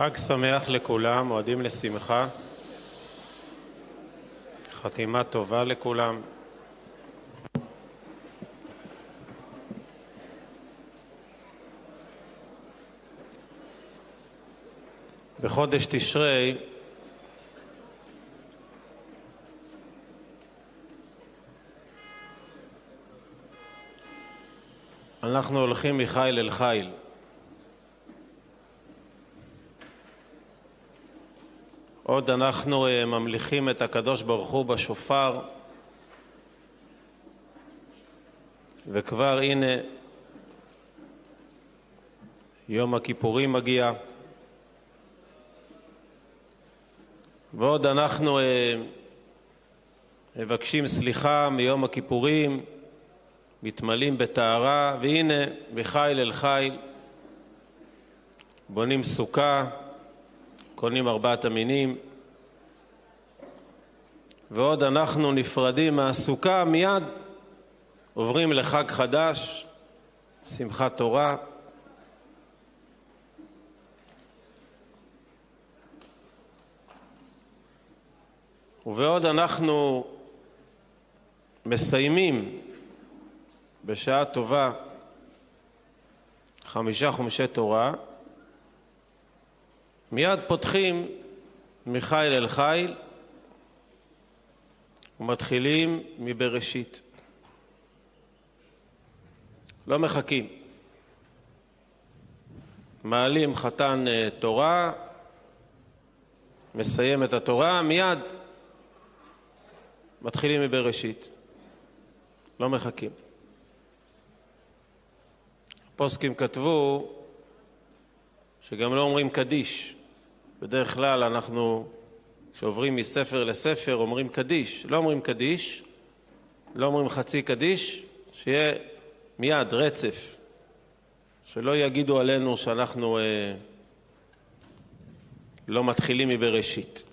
חג שמח לכולם, מועדים לשמחה. חתימה טובה לכולם. בחודש תשרי אנחנו הולכים מחיל אל חיל. עוד אנחנו אה, ממליכים את הקדוש ברוך הוא בשופר, וכבר הנה יום הכיפורים מגיע, ועוד אנחנו אה, מבקשים סליחה מיום הכיפורים, מתמלאים בטהרה, והנה מחיל אל חיל בונים סוכה, קונים ארבעת המינים, ועוד אנחנו נפרדים מהסוכה, מיד עוברים לחג חדש, שמחת תורה. ובעוד אנחנו מסיימים בשעה טובה חמישה חומשי תורה, מיד פותחים מחיל אל חיל ומתחילים מבראשית. לא מחכים. מעלים חתן אה, תורה, מסיים את התורה, מיד מתחילים מבראשית. לא מחכים. הפוסקים כתבו שגם לא אומרים קדיש. בדרך כלל אנחנו, כשעוברים מספר לספר, אומרים קדיש. לא אומרים קדיש, לא אומרים חצי קדיש, שיהיה מיד רצף, שלא יגידו עלינו שאנחנו אה, לא מתחילים מבראשית.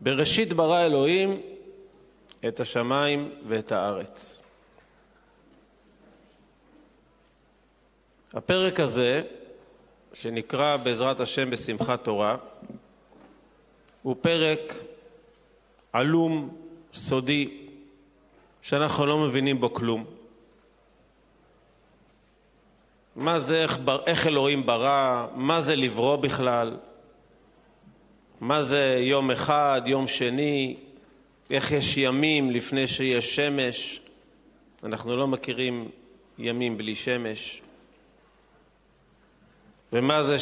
בראשית ברא אלוהים את השמיים ואת הארץ. הפרק הזה, שנקרא בעזרת השם בשמחת תורה, הוא פרק עלום, סודי, שאנחנו לא מבינים בו כלום. מה זה, איך, איך אלוהים ברא, מה זה לברוא בכלל, מה זה יום אחד, יום שני, איך יש ימים לפני שיש שמש. אנחנו לא מכירים ימים בלי שמש. ומה זה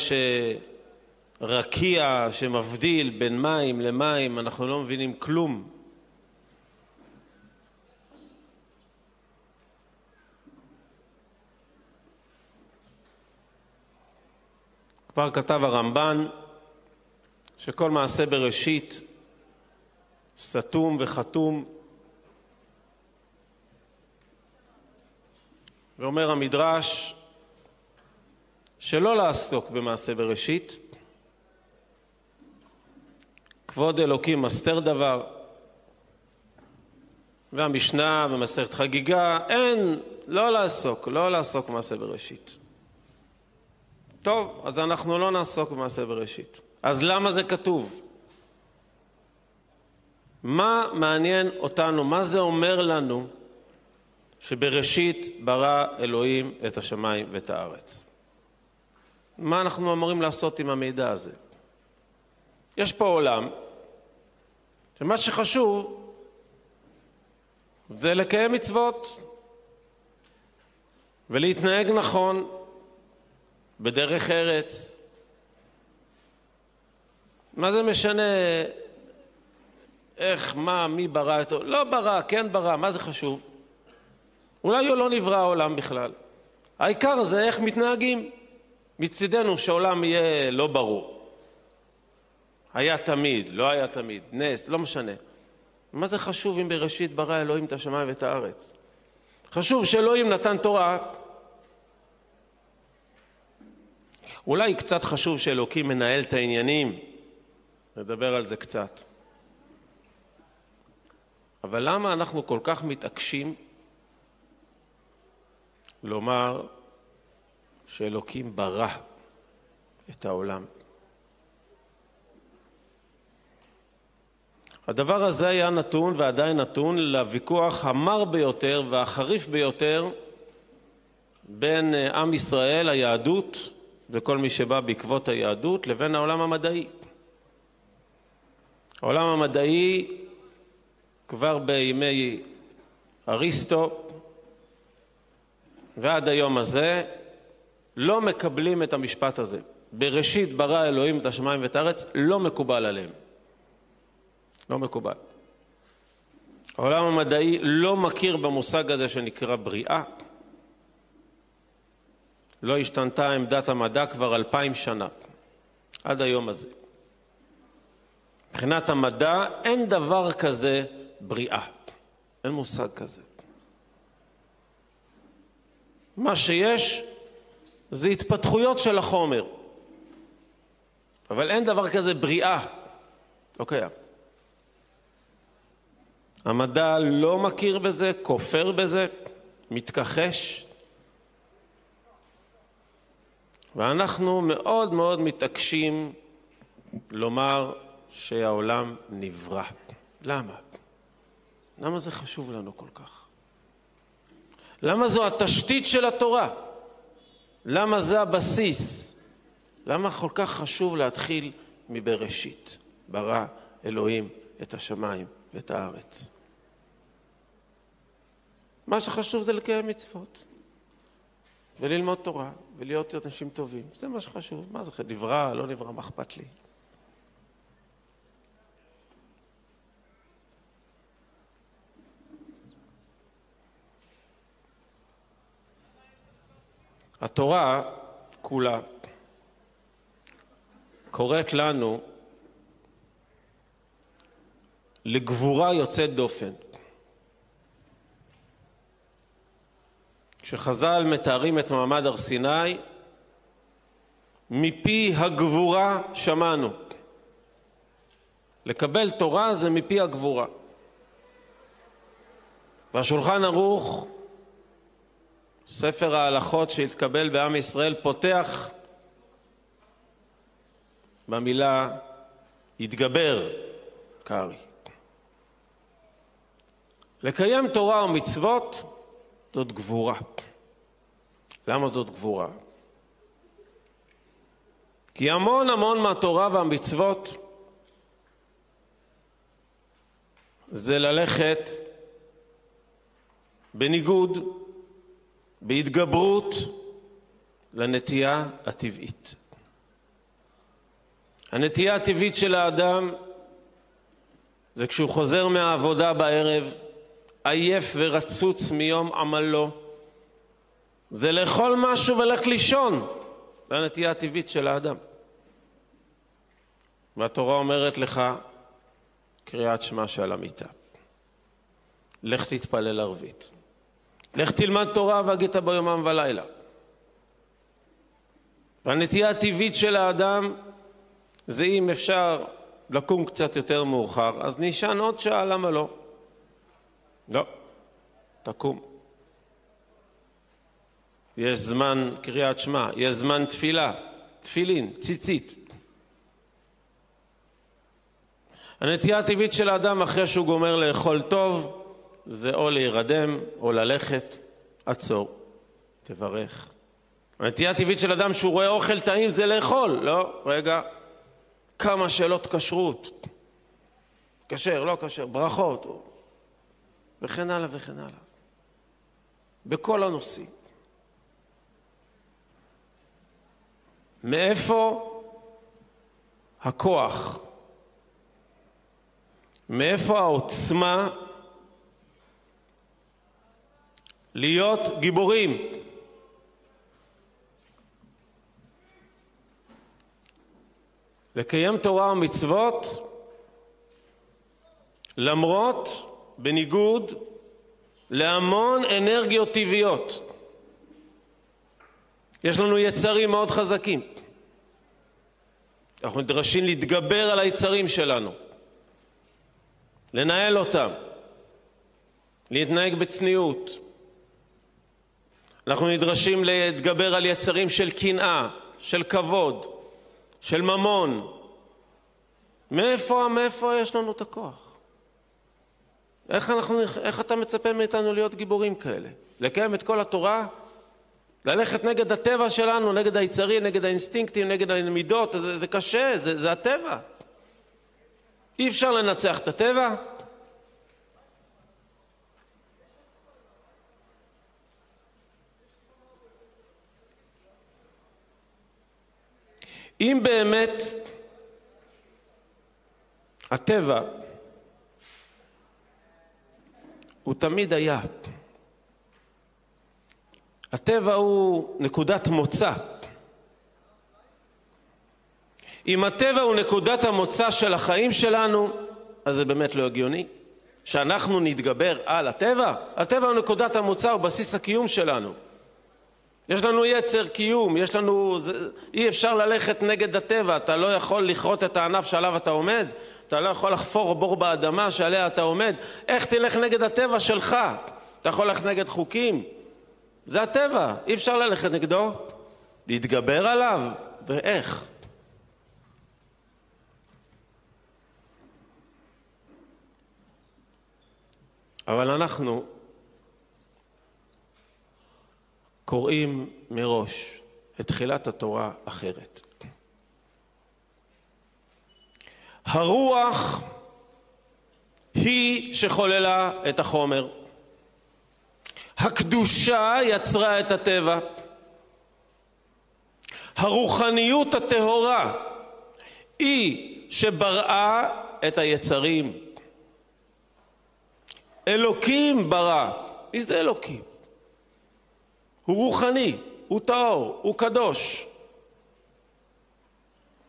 שרקיע שמבדיל בין מים למים, אנחנו לא מבינים כלום. כבר כתב הרמב"ן שכל מעשה בראשית סתום וחתום, ואומר המדרש שלא לעסוק במעשה בראשית. כבוד אלוקים מסתר דבר, והמשנה במסכת חגיגה, אין, לא לעסוק, לא לעסוק במעשה בראשית. טוב, אז אנחנו לא נעסוק במעשה בראשית. אז למה זה כתוב? מה מעניין אותנו, מה זה אומר לנו שבראשית ברא אלוהים את השמיים ואת הארץ? מה אנחנו אמורים לעשות עם המידע הזה? יש פה עולם שמה שחשוב זה לקיים מצוות ולהתנהג נכון בדרך ארץ. מה זה משנה איך, מה, מי ברא את... לא ברא, כן ברא, מה זה חשוב? אולי הוא לא נברא העולם בכלל. העיקר זה איך מתנהגים. מצידנו שהעולם יהיה לא ברור. היה תמיד, לא היה תמיד, נס, לא משנה. מה זה חשוב אם בראשית ברא אלוהים את השמיים ואת הארץ? חשוב שאלוהים נתן תורה. אולי קצת חשוב שאלוקים מנהל את העניינים, נדבר על זה קצת. אבל למה אנחנו כל כך מתעקשים לומר שאלוקים ברא את העולם. הדבר הזה היה נתון ועדיין נתון לוויכוח המר ביותר והחריף ביותר בין אה, עם ישראל, היהדות וכל מי שבא בעקבות היהדות, לבין העולם המדעי. העולם המדעי כבר בימי אריסטו ועד היום הזה לא מקבלים את המשפט הזה. בראשית ברא אלוהים את השמיים ואת הארץ, לא מקובל עליהם. לא מקובל. העולם המדעי לא מכיר במושג הזה שנקרא בריאה. לא השתנתה עמדת המדע כבר אלפיים שנה, עד היום הזה. מבחינת המדע אין דבר כזה בריאה, אין מושג כזה. מה שיש זה התפתחויות של החומר, אבל אין דבר כזה בריאה, לא קיים. המדע לא מכיר בזה, כופר בזה, מתכחש, ואנחנו מאוד מאוד מתעקשים לומר שהעולם נברא. למה? למה זה חשוב לנו כל כך? למה זו התשתית של התורה? למה זה הבסיס? למה כל כך חשוב להתחיל מבראשית? ברא אלוהים את השמיים ואת הארץ. מה שחשוב זה לקיים מצוות וללמוד תורה ולהיות אנשים טובים. זה מה שחשוב. מה זה נברא, לא נברא, מה אכפת לי? התורה כולה קוראת לנו לגבורה יוצאת דופן. כשחז"ל מתארים את מעמד הר סיני, מפי הגבורה שמענו. לקבל תורה זה מפי הגבורה. והשולחן ערוך ספר ההלכות שהתקבל בעם ישראל פותח במילה התגבר קרעי. לקיים תורה ומצוות זאת גבורה. למה זאת גבורה? כי המון המון מהתורה והמצוות זה ללכת בניגוד בהתגברות לנטייה הטבעית. הנטייה הטבעית של האדם זה כשהוא חוזר מהעבודה בערב, עייף ורצוץ מיום עמלו, זה לאכול משהו וללכת לישון. זו הנטייה הטבעית של האדם. והתורה אומרת לך קריאת שמע שעל המיטה. לך תתפלל ערבית. לך תלמד תורה והגית בו יומם ולילה. והנטייה הטבעית של האדם זה אם אפשר לקום קצת יותר מאוחר, אז נישן עוד שעה, למה לא? לא, תקום. יש זמן קריאת שמע, יש זמן תפילה, תפילין, ציצית. הנטייה הטבעית של האדם אחרי שהוא גומר לאכול טוב, זה או להירדם או ללכת, עצור, תברך. הנטייה הטבעית של אדם שהוא רואה אוכל טעים זה לאכול, לא, רגע, כמה שאלות כשרות, כשר, לא כשר, ברכות, וכן הלאה וכן הלאה. בכל הנושאים. מאיפה הכוח? מאיפה העוצמה להיות גיבורים. לקיים תורה ומצוות למרות, בניגוד להמון אנרגיות טבעיות. יש לנו יצרים מאוד חזקים. אנחנו נדרשים להתגבר על היצרים שלנו, לנהל אותם, להתנהג בצניעות, אנחנו נדרשים להתגבר על יצרים של קנאה, של כבוד, של ממון. מאיפה, מאיפה יש לנו את הכוח? איך, אנחנו, איך אתה מצפה מאיתנו להיות גיבורים כאלה? לקיים את כל התורה? ללכת נגד הטבע שלנו, נגד היצרים, נגד האינסטינקטים, נגד המידות, זה, זה קשה, זה, זה הטבע. אי אפשר לנצח את הטבע. אם באמת הטבע הוא תמיד היה, הטבע הוא נקודת מוצא. אם הטבע הוא נקודת המוצא של החיים שלנו, אז זה באמת לא הגיוני. שאנחנו נתגבר על הטבע? הטבע הוא נקודת המוצא, הוא בסיס הקיום שלנו. יש לנו יצר קיום, יש לנו... זה, אי אפשר ללכת נגד הטבע, אתה לא יכול לכרות את הענף שעליו אתה עומד, אתה לא יכול לחפור בור באדמה שעליה אתה עומד. איך תלך נגד הטבע שלך? אתה יכול ללכת נגד חוקים? זה הטבע, אי אפשר ללכת נגדו. להתגבר עליו, ואיך? אבל אנחנו קוראים מראש את תחילת התורה אחרת. הרוח היא שחוללה את החומר. הקדושה יצרה את הטבע. הרוחניות הטהורה היא שבראה את היצרים. אלוקים ברא. מי זה אלוקים? הוא רוחני, הוא טהור, הוא קדוש.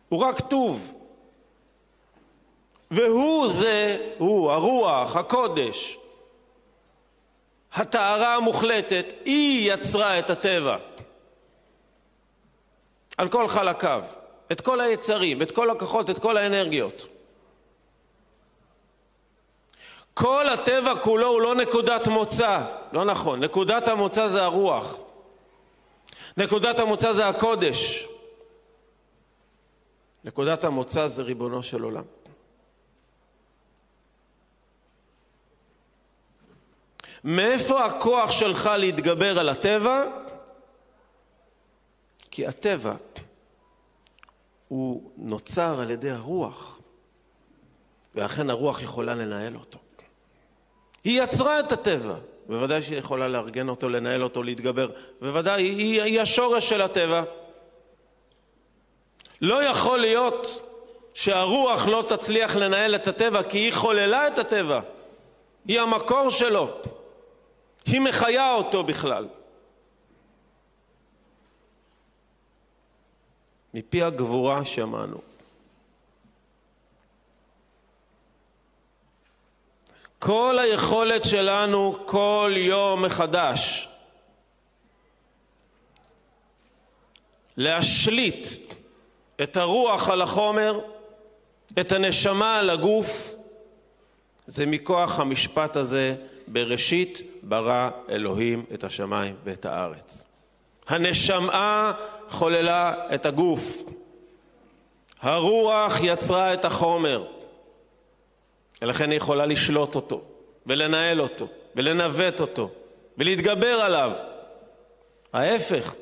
הוא רק טוב. והוא זה, הוא, הרוח, הקודש, הטהרה המוחלטת, היא יצרה את הטבע. על כל חלקיו, את כל היצרים, את כל הכוחות, את כל האנרגיות. כל הטבע כולו הוא לא נקודת מוצא, לא נכון, נקודת המוצא זה הרוח. נקודת המוצא זה הקודש. נקודת המוצא זה ריבונו של עולם. מאיפה הכוח שלך להתגבר על הטבע? כי הטבע הוא נוצר על ידי הרוח, ואכן הרוח יכולה לנהל אותו. היא יצרה את הטבע, בוודאי שהיא יכולה לארגן אותו, לנהל אותו, להתגבר. בוודאי, היא, היא השורש של הטבע. לא יכול להיות שהרוח לא תצליח לנהל את הטבע, כי היא חוללה את הטבע. היא המקור שלו. היא מחיה אותו בכלל. מפי הגבורה שמענו. כל היכולת שלנו כל יום מחדש להשליט את הרוח על החומר, את הנשמה על הגוף, זה מכוח המשפט הזה, בראשית ברא אלוהים את השמיים ואת הארץ. הנשמה חוללה את הגוף, הרוח יצרה את החומר. ולכן היא יכולה לשלוט אותו, ולנהל אותו, ולנווט אותו, ולהתגבר עליו. ההפך,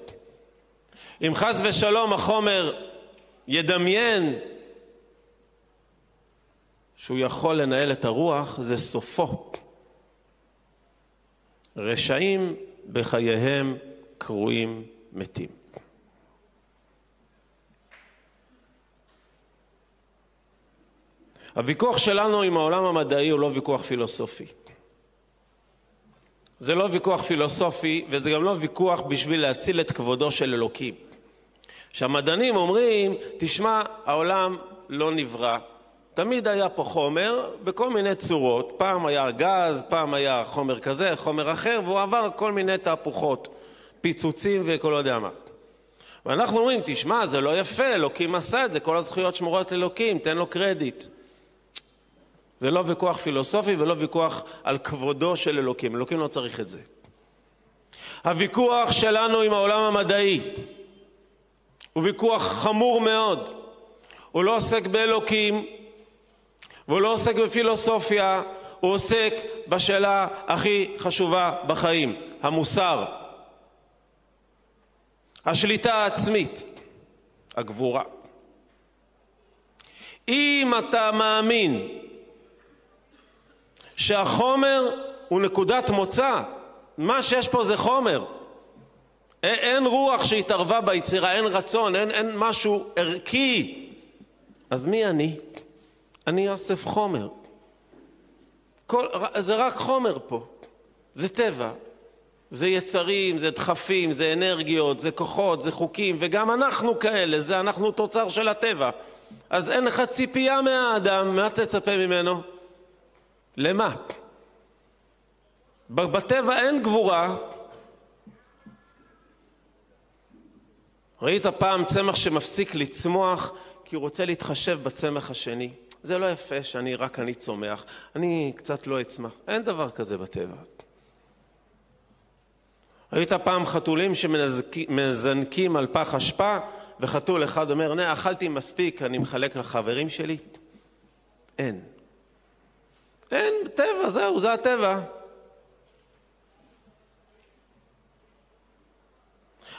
אם חס ושלום החומר ידמיין שהוא יכול לנהל את הרוח, זה סופו. רשעים בחייהם קרויים מתים. הוויכוח שלנו עם העולם המדעי הוא לא ויכוח פילוסופי. זה לא ויכוח פילוסופי, וזה גם לא ויכוח בשביל להציל את כבודו של אלוקים. שהמדענים אומרים, תשמע, העולם לא נברא. תמיד היה פה חומר בכל מיני צורות. פעם היה גז, פעם היה חומר כזה, חומר אחר, והוא עבר כל מיני תהפוכות, פיצוצים וכל יודע מה. ואנחנו אומרים, תשמע, זה לא יפה, אלוקים עשה את זה, כל הזכויות שמורות לאלוקים, תן לו קרדיט. זה לא ויכוח פילוסופי ולא ויכוח על כבודו של אלוקים. אלוקים לא צריך את זה. הוויכוח שלנו עם העולם המדעי הוא ויכוח חמור מאוד. הוא לא עוסק באלוקים, והוא לא עוסק בפילוסופיה, הוא עוסק בשאלה הכי חשובה בחיים, המוסר. השליטה העצמית, הגבורה. אם אתה מאמין שהחומר הוא נקודת מוצא, מה שיש פה זה חומר. אין רוח שהתערבה ביצירה, אין רצון, אין, אין משהו ערכי. אז מי אני? אני אוסף חומר. כל, זה רק חומר פה. זה טבע. זה יצרים, זה דחפים, זה אנרגיות, זה כוחות, זה חוקים, וגם אנחנו כאלה, זה אנחנו תוצר של הטבע. אז אין לך ציפייה מהאדם, מה תצפה ממנו? למה? בטבע אין גבורה. ראית פעם צמח שמפסיק לצמוח כי הוא רוצה להתחשב בצמח השני? זה לא יפה שאני רק אני צומח, אני קצת לא אצמח. אין דבר כזה בטבע. ראית פעם חתולים שמזנקים על פח אשפה וחתול אחד אומר, נה, אכלתי מספיק, אני מחלק לחברים שלי? אין. אין, טבע, זהו, זה הטבע.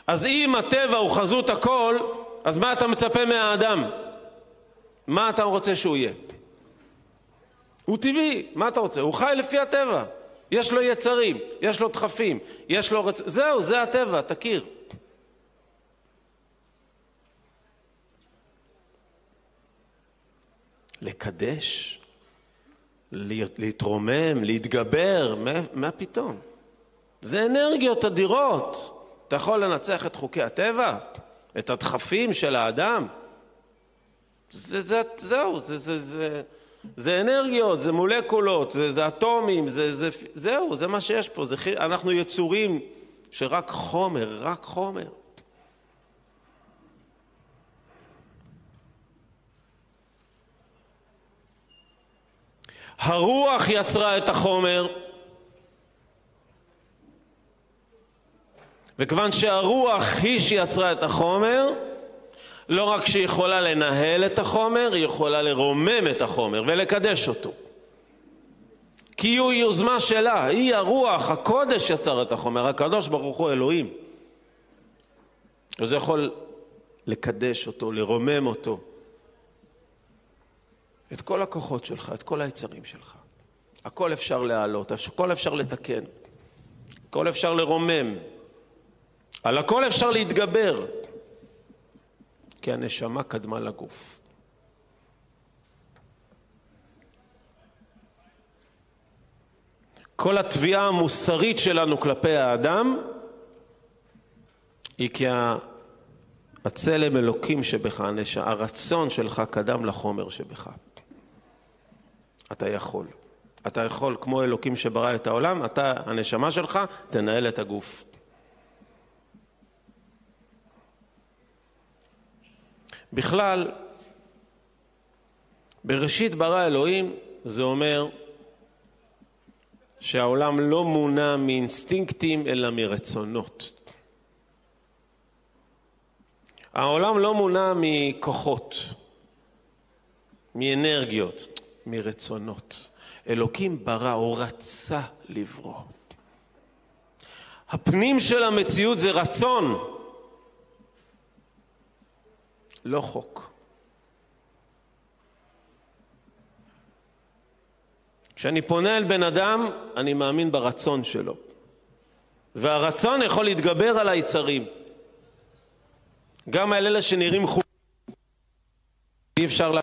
אז אם הטבע הוא חזות הכל, אז מה אתה מצפה מהאדם? מה אתה רוצה שהוא יהיה? הוא טבעי, מה אתה רוצה? הוא חי לפי הטבע. יש לו יצרים, יש לו דחפים, יש לו רצ... זהו, זה הטבע, תכיר. לקדש, להתרומם, להתגבר, מה, מה פתאום? זה אנרגיות אדירות. אתה יכול לנצח את חוקי הטבע? את הדחפים של האדם? זה, זה, זהו, זה, זה, זה, זה אנרגיות, זה מולקולות, זה, זה אטומים, זה, זה, זהו, זה מה שיש פה. זה, אנחנו יצורים שרק חומר, רק חומר. הרוח יצרה את החומר, וכיוון שהרוח היא שיצרה את החומר, לא רק שהיא יכולה לנהל את החומר, היא יכולה לרומם את החומר ולקדש אותו. כי היא יוזמה שלה, היא הרוח, הקודש יצר את החומר, הקדוש ברוך הוא אלוהים. וזה יכול לקדש אותו, לרומם אותו. את כל הכוחות שלך, את כל היצרים שלך. הכל אפשר להעלות, הכל אפשר לתקן, הכל אפשר לרומם, על הכל אפשר להתגבר, כי הנשמה קדמה לגוף. כל התביעה המוסרית שלנו כלפי האדם היא כי הצלם אלוקים שבך, הרצון שלך קדם לחומר שבך. אתה יכול. אתה יכול, כמו אלוקים שברא את העולם, אתה, הנשמה שלך, תנהל את הגוף. בכלל, בראשית ברא אלוהים, זה אומר שהעולם לא מונע מאינסטינקטים אלא מרצונות. העולם לא מונע מכוחות, מאנרגיות, מרצונות. אלוקים ברא, או רצה לברוא. הפנים של המציאות זה רצון. לא חוק. כשאני פונה אל בן אדם, אני מאמין ברצון שלו. והרצון יכול להתגבר על היצרים. גם על אלה שנראים חוקים. אי אפשר לה...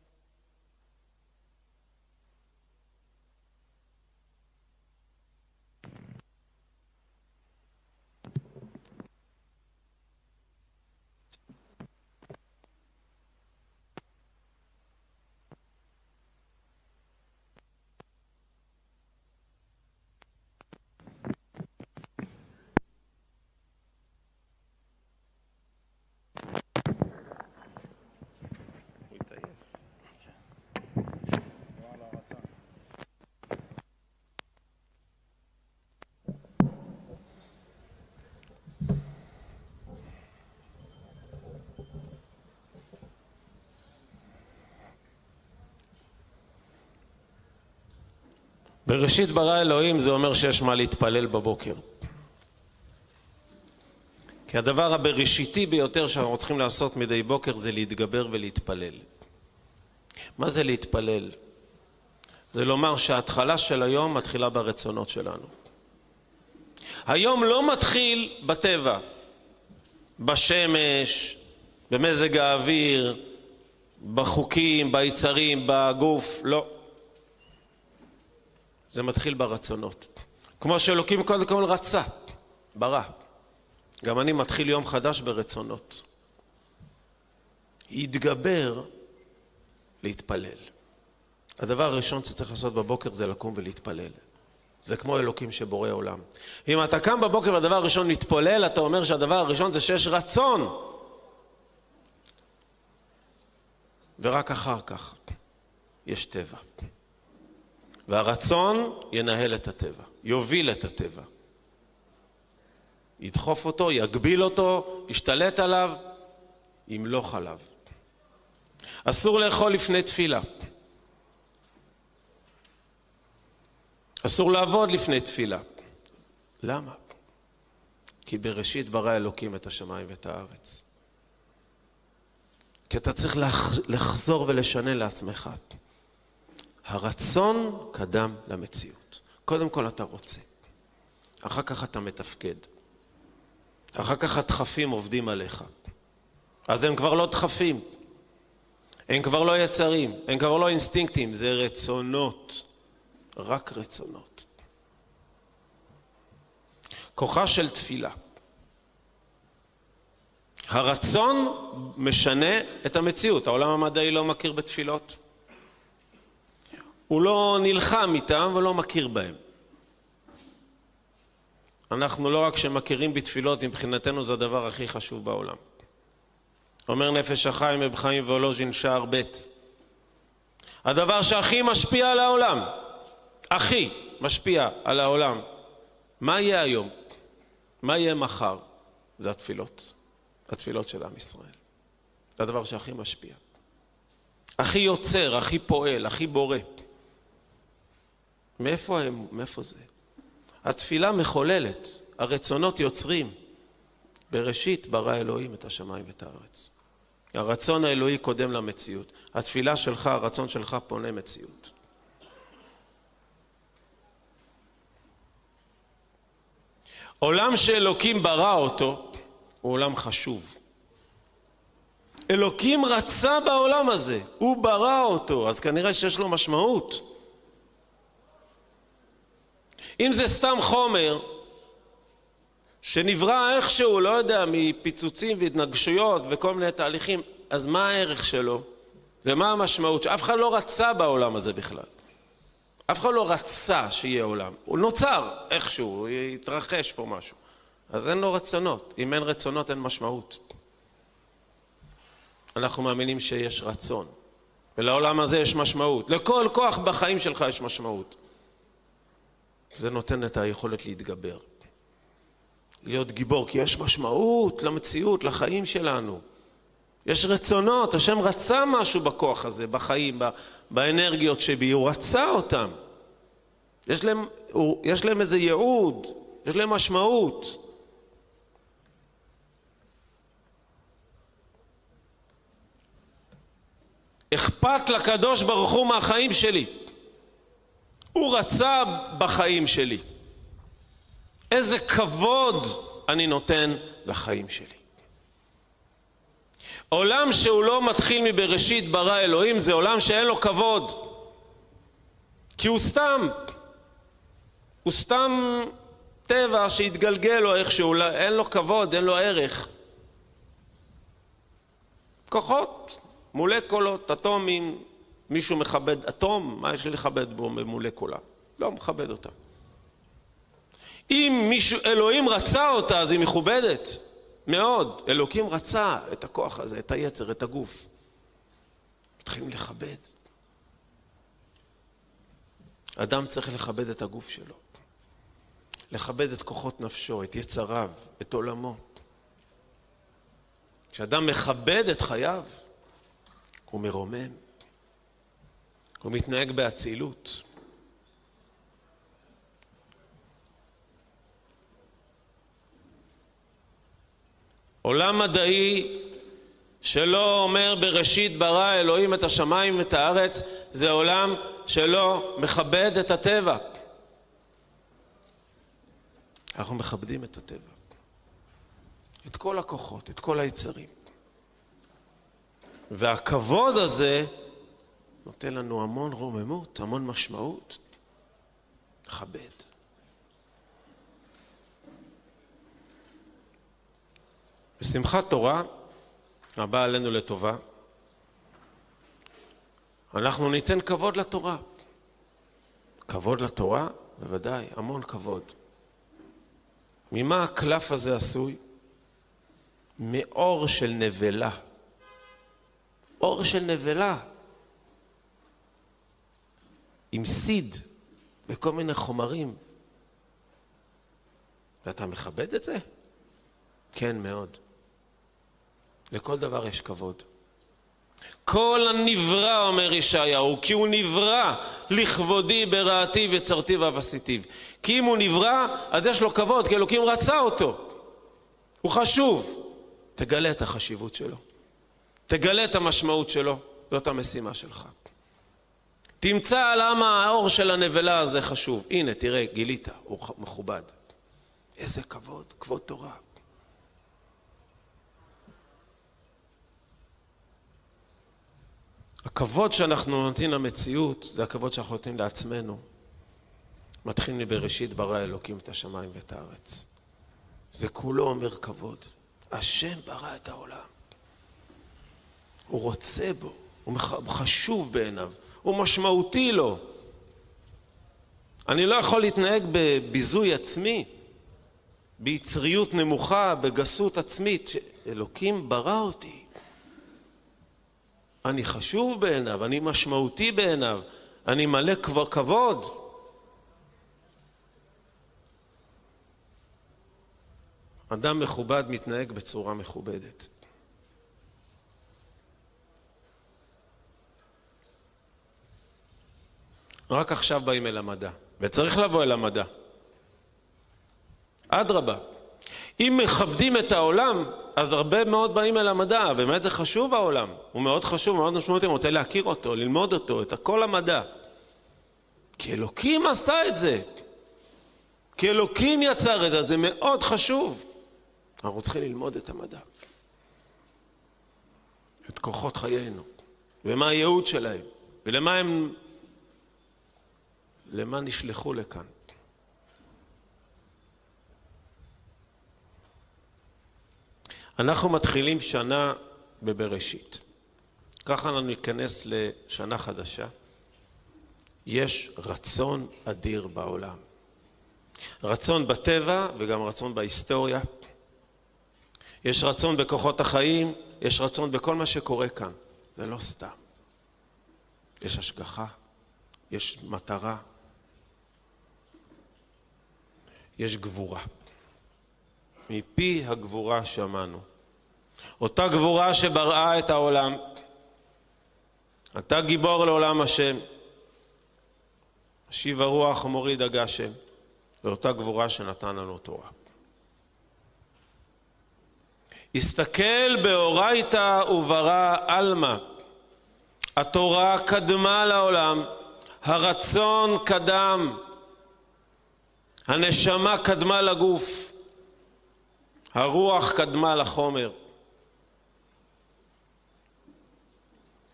בראשית ברא אלוהים זה אומר שיש מה להתפלל בבוקר. כי הדבר הבראשיתי ביותר שאנחנו צריכים לעשות מדי בוקר זה להתגבר ולהתפלל. מה זה להתפלל? זה לומר שההתחלה של היום מתחילה ברצונות שלנו. היום לא מתחיל בטבע, בשמש, במזג האוויר, בחוקים, ביצרים, בגוף, לא. זה מתחיל ברצונות. כמו שאלוקים קודם כל רצה, ברא. גם אני מתחיל יום חדש ברצונות. יתגבר להתפלל. הדבר הראשון שצריך לעשות בבוקר זה לקום ולהתפלל. זה כמו אלוקים שבורא עולם. אם אתה קם בבוקר והדבר הראשון להתפולל, אתה אומר שהדבר הראשון זה שיש רצון. ורק אחר כך יש טבע. והרצון ינהל את הטבע, יוביל את הטבע. ידחוף אותו, יגביל אותו, ישתלט עליו, ימלוך עליו. אסור לאכול לפני תפילה. אסור לעבוד לפני תפילה. למה? כי בראשית ברא אלוקים את השמיים ואת הארץ. כי אתה צריך לחזור ולשנה לעצמך. הרצון קדם למציאות. קודם כל אתה רוצה, אחר כך אתה מתפקד. אחר כך הדחפים עובדים עליך. אז הם כבר לא דחפים, הם כבר לא יצרים, הם כבר לא אינסטינקטים, זה רצונות, רק רצונות. כוחה של תפילה. הרצון משנה את המציאות. העולם המדעי לא מכיר בתפילות. הוא לא נלחם איתם ולא מכיר בהם. אנחנו לא רק שמכירים בתפילות, מבחינתנו זה הדבר הכי חשוב בעולם. אומר נפש החיים רב חיים ואולוז'ין שער ב' הדבר שהכי משפיע על העולם, הכי משפיע על העולם, מה יהיה היום? מה יהיה מחר? זה התפילות, התפילות של עם ישראל. זה הדבר שהכי משפיע. הכי יוצר, הכי פועל, הכי בורא. מאיפה הם, מאיפה זה? התפילה מחוללת, הרצונות יוצרים. בראשית ברא אלוהים את השמיים ואת הארץ. הרצון האלוהי קודם למציאות. התפילה שלך, הרצון שלך פונה מציאות. עולם שאלוקים ברא אותו הוא עולם חשוב. אלוקים רצה בעולם הזה, הוא ברא אותו, אז כנראה שיש לו משמעות. אם זה סתם חומר שנברא איכשהו, לא יודע, מפיצוצים והתנגשויות וכל מיני תהליכים, אז מה הערך שלו ומה המשמעות? שאף אחד לא רצה בעולם הזה בכלל. אף אחד לא רצה שיהיה עולם. הוא נוצר איכשהו, התרחש פה משהו. אז אין לו רצונות. אם אין רצונות אין משמעות. אנחנו מאמינים שיש רצון. ולעולם הזה יש משמעות. לכל כוח בחיים שלך יש משמעות. זה נותן את היכולת להתגבר. להיות גיבור, כי יש משמעות למציאות, לחיים שלנו. יש רצונות, השם רצה משהו בכוח הזה, בחיים, באנרגיות שבי, הוא רצה אותם. יש להם, יש להם איזה ייעוד, יש להם משמעות. אכפת לקדוש ברוך הוא מהחיים שלי. הוא רצה בחיים שלי. איזה כבוד אני נותן לחיים שלי. עולם שהוא לא מתחיל מבראשית ברא אלוהים זה עולם שאין לו כבוד. כי הוא סתם. הוא סתם טבע שהתגלגל לו איכשהו, אין לו כבוד, אין לו ערך. כוחות, מולקולות, אטומים, מישהו מכבד אטום? מה יש לי לכבד בו במולקולה? לא מכבד אותה. אם מישהו, אלוהים רצה אותה, אז היא מכובדת. מאוד. אלוקים רצה את הכוח הזה, את היצר, את הגוף. מתחילים לכבד. אדם צריך לכבד את הגוף שלו. לכבד את כוחות נפשו, את יצריו, את עולמו. כשאדם מכבד את חייו, הוא מרומם. הוא מתנהג באצילות. עולם מדעי שלא אומר בראשית ברא אלוהים את השמיים ואת הארץ, זה עולם שלא מכבד את הטבע. אנחנו מכבדים את הטבע, את כל הכוחות, את כל היצרים. והכבוד הזה נותן לנו המון רוממות, המון משמעות. לכבד. בשמחת תורה הבאה עלינו לטובה, אנחנו ניתן כבוד לתורה. כבוד לתורה? בוודאי, המון כבוד. ממה הקלף הזה עשוי? מאור של נבלה. אור של נבלה. עם סיד וכל מיני חומרים. ואתה מכבד את זה? כן, מאוד. לכל דבר יש כבוד. כל הנברא, אומר ישעיהו, כי הוא נברא לכבודי ברעתי וצרתי ואבסיתיו. כי אם הוא נברא, אז יש לו כבוד, כי אלוקים רצה אותו. הוא חשוב. תגלה את החשיבות שלו. תגלה את המשמעות שלו. זאת המשימה שלך. תמצא למה האור של הנבלה הזה חשוב. הנה, תראה, גילית, הוא מכובד. איזה כבוד, כבוד תורה. הכבוד שאנחנו נותנים למציאות זה הכבוד שאנחנו נותנים לעצמנו. מתחיל מבראשית ברא אלוקים את השמיים ואת הארץ. זה כולו אומר כבוד. השם ברא את העולם. הוא רוצה בו, הוא חשוב בעיניו, הוא משמעותי לו. אני לא יכול להתנהג בביזוי עצמי, ביצריות נמוכה, בגסות עצמית. אלוקים ברא אותי. אני חשוב בעיניו, אני משמעותי בעיניו, אני מלא כבר כבוד. אדם מכובד מתנהג בצורה מכובדת. רק עכשיו באים אל המדע, וצריך לבוא אל המדע. אדרבה. אם מכבדים את העולם, אז הרבה מאוד באים אל המדע, באמת זה חשוב העולם, הוא מאוד חשוב, מאוד משמעותי, אני רוצה להכיר אותו, ללמוד אותו, את כל המדע. כי אלוקים עשה את זה, כי אלוקים יצר את זה, זה מאוד חשוב. אנחנו צריכים ללמוד את המדע, את כוחות חיינו, ומה הייעוד שלהם, ולמה הם, למה נשלחו לכאן. אנחנו מתחילים שנה בבראשית. ככה אנחנו ניכנס לשנה חדשה. יש רצון אדיר בעולם. רצון בטבע וגם רצון בהיסטוריה. יש רצון בכוחות החיים, יש רצון בכל מה שקורה כאן. זה לא סתם. יש השגחה, יש מטרה, יש גבורה. מפי הגבורה שמענו. אותה גבורה שבראה את העולם. אתה גיבור לעולם השם. השיב הרוח ומוריד הגשם, ואותה גבורה שנתן לנו תורה. הסתכל באורייתא וברא עלמא. התורה קדמה לעולם, הרצון קדם, הנשמה קדמה לגוף, הרוח קדמה לחומר.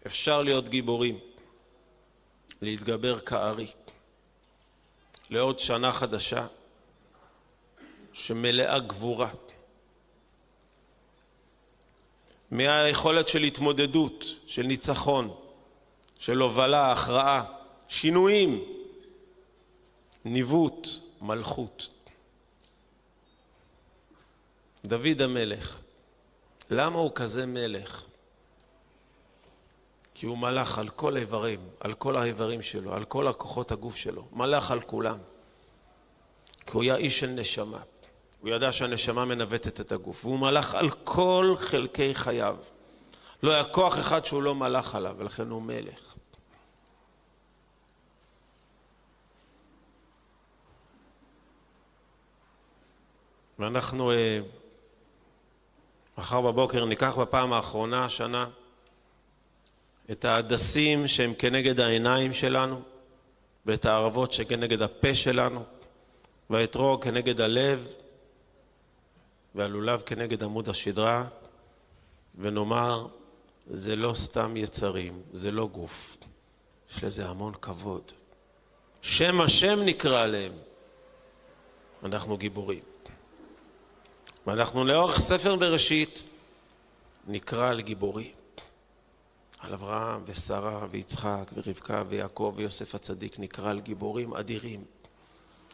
אפשר להיות גיבורים, להתגבר כארי, לעוד שנה חדשה שמלאה גבורה. מהיכולת של התמודדות, של ניצחון, של הובלה, הכרעה, שינויים, ניווט, מלכות. דוד המלך, למה הוא כזה מלך? כי הוא מלך על כל האיברים, על כל האיברים שלו, על כל הכוחות הגוף שלו, מלך על כולם. כי הוא היה איש של נשמה. הוא ידע שהנשמה מנווטת את הגוף, והוא מלך על כל חלקי חייו. לא היה כוח אחד שהוא לא מלך עליו, ולכן הוא מלך. ואנחנו uh, מחר בבוקר ניקח בפעם האחרונה השנה את ההדסים שהם כנגד העיניים שלנו ואת הערבות שכנגד הפה שלנו והאתרוג כנגד הלב והלולב כנגד עמוד השדרה ונאמר זה לא סתם יצרים, זה לא גוף, יש לזה המון כבוד. שם השם נקרא עליהם, אנחנו גיבורים. ואנחנו לאורך ספר בראשית נקרא על גיבורים. על אברהם ושרה ויצחק ורבקה ויעקב ויוסף הצדיק נקרא על גיבורים אדירים,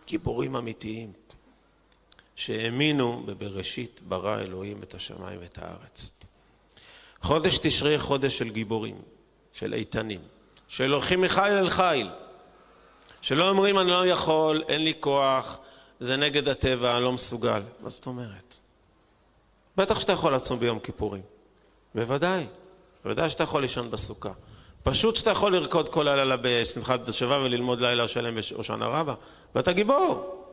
גיבורים אמיתיים, שהאמינו בבראשית ברא אלוהים את השמיים ואת הארץ. חודש תשרי חודש של גיבורים, של איתנים, של הולכים מחיל אל חיל, שלא אומרים אני לא יכול, אין לי כוח, זה נגד הטבע, אני לא מסוגל. מה זאת אומרת? בטח שאתה יכול לצום ביום כיפורים. בוודאי. בוודאי שאתה יכול לישון בסוכה. פשוט שאתה יכול לרקוד כל הלילה בשמחת השבה וללמוד לילה שלם בשושנה רבה, ואתה גיבור.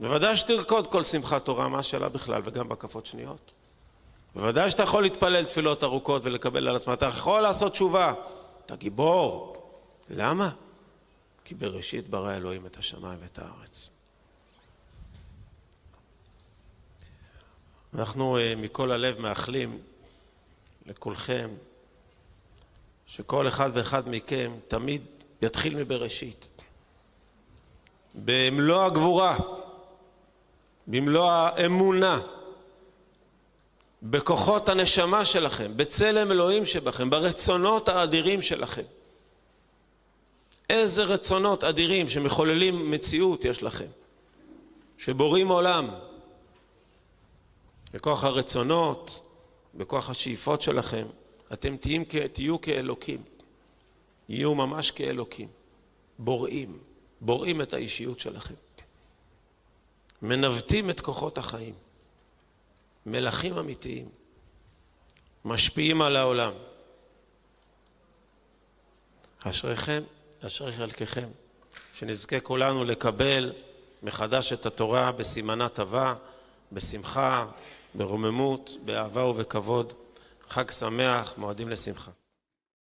בוודאי שתרקוד כל שמחת תורה, מה השאלה בכלל, וגם בהקפות שניות. בוודאי שאתה יכול להתפלל תפילות ארוכות ולקבל על עצמך, אתה יכול לעשות תשובה. אתה גיבור. למה? כי בראשית ברא אלוהים את השמיים ואת הארץ. אנחנו אה, מכל הלב מאחלים לכולכם שכל אחד ואחד מכם תמיד יתחיל מבראשית. במלוא הגבורה, במלוא האמונה, בכוחות הנשמה שלכם, בצלם אלוהים שבכם, ברצונות האדירים שלכם. איזה רצונות אדירים שמחוללים מציאות יש לכם, שבורים עולם. בכוח הרצונות, בכוח השאיפות שלכם, אתם תהיו כאלוקים, יהיו ממש כאלוקים, בוראים, בוראים את האישיות שלכם, מנווטים את כוחות החיים, מלכים אמיתיים, משפיעים על העולם. אשריכם, אשרי חלקכם, שנזכה כולנו לקבל מחדש את התורה בסימנה טובה, בשמחה, ברוממות, באהבה ובכבוד. חג שמח, מועדים לשמחה.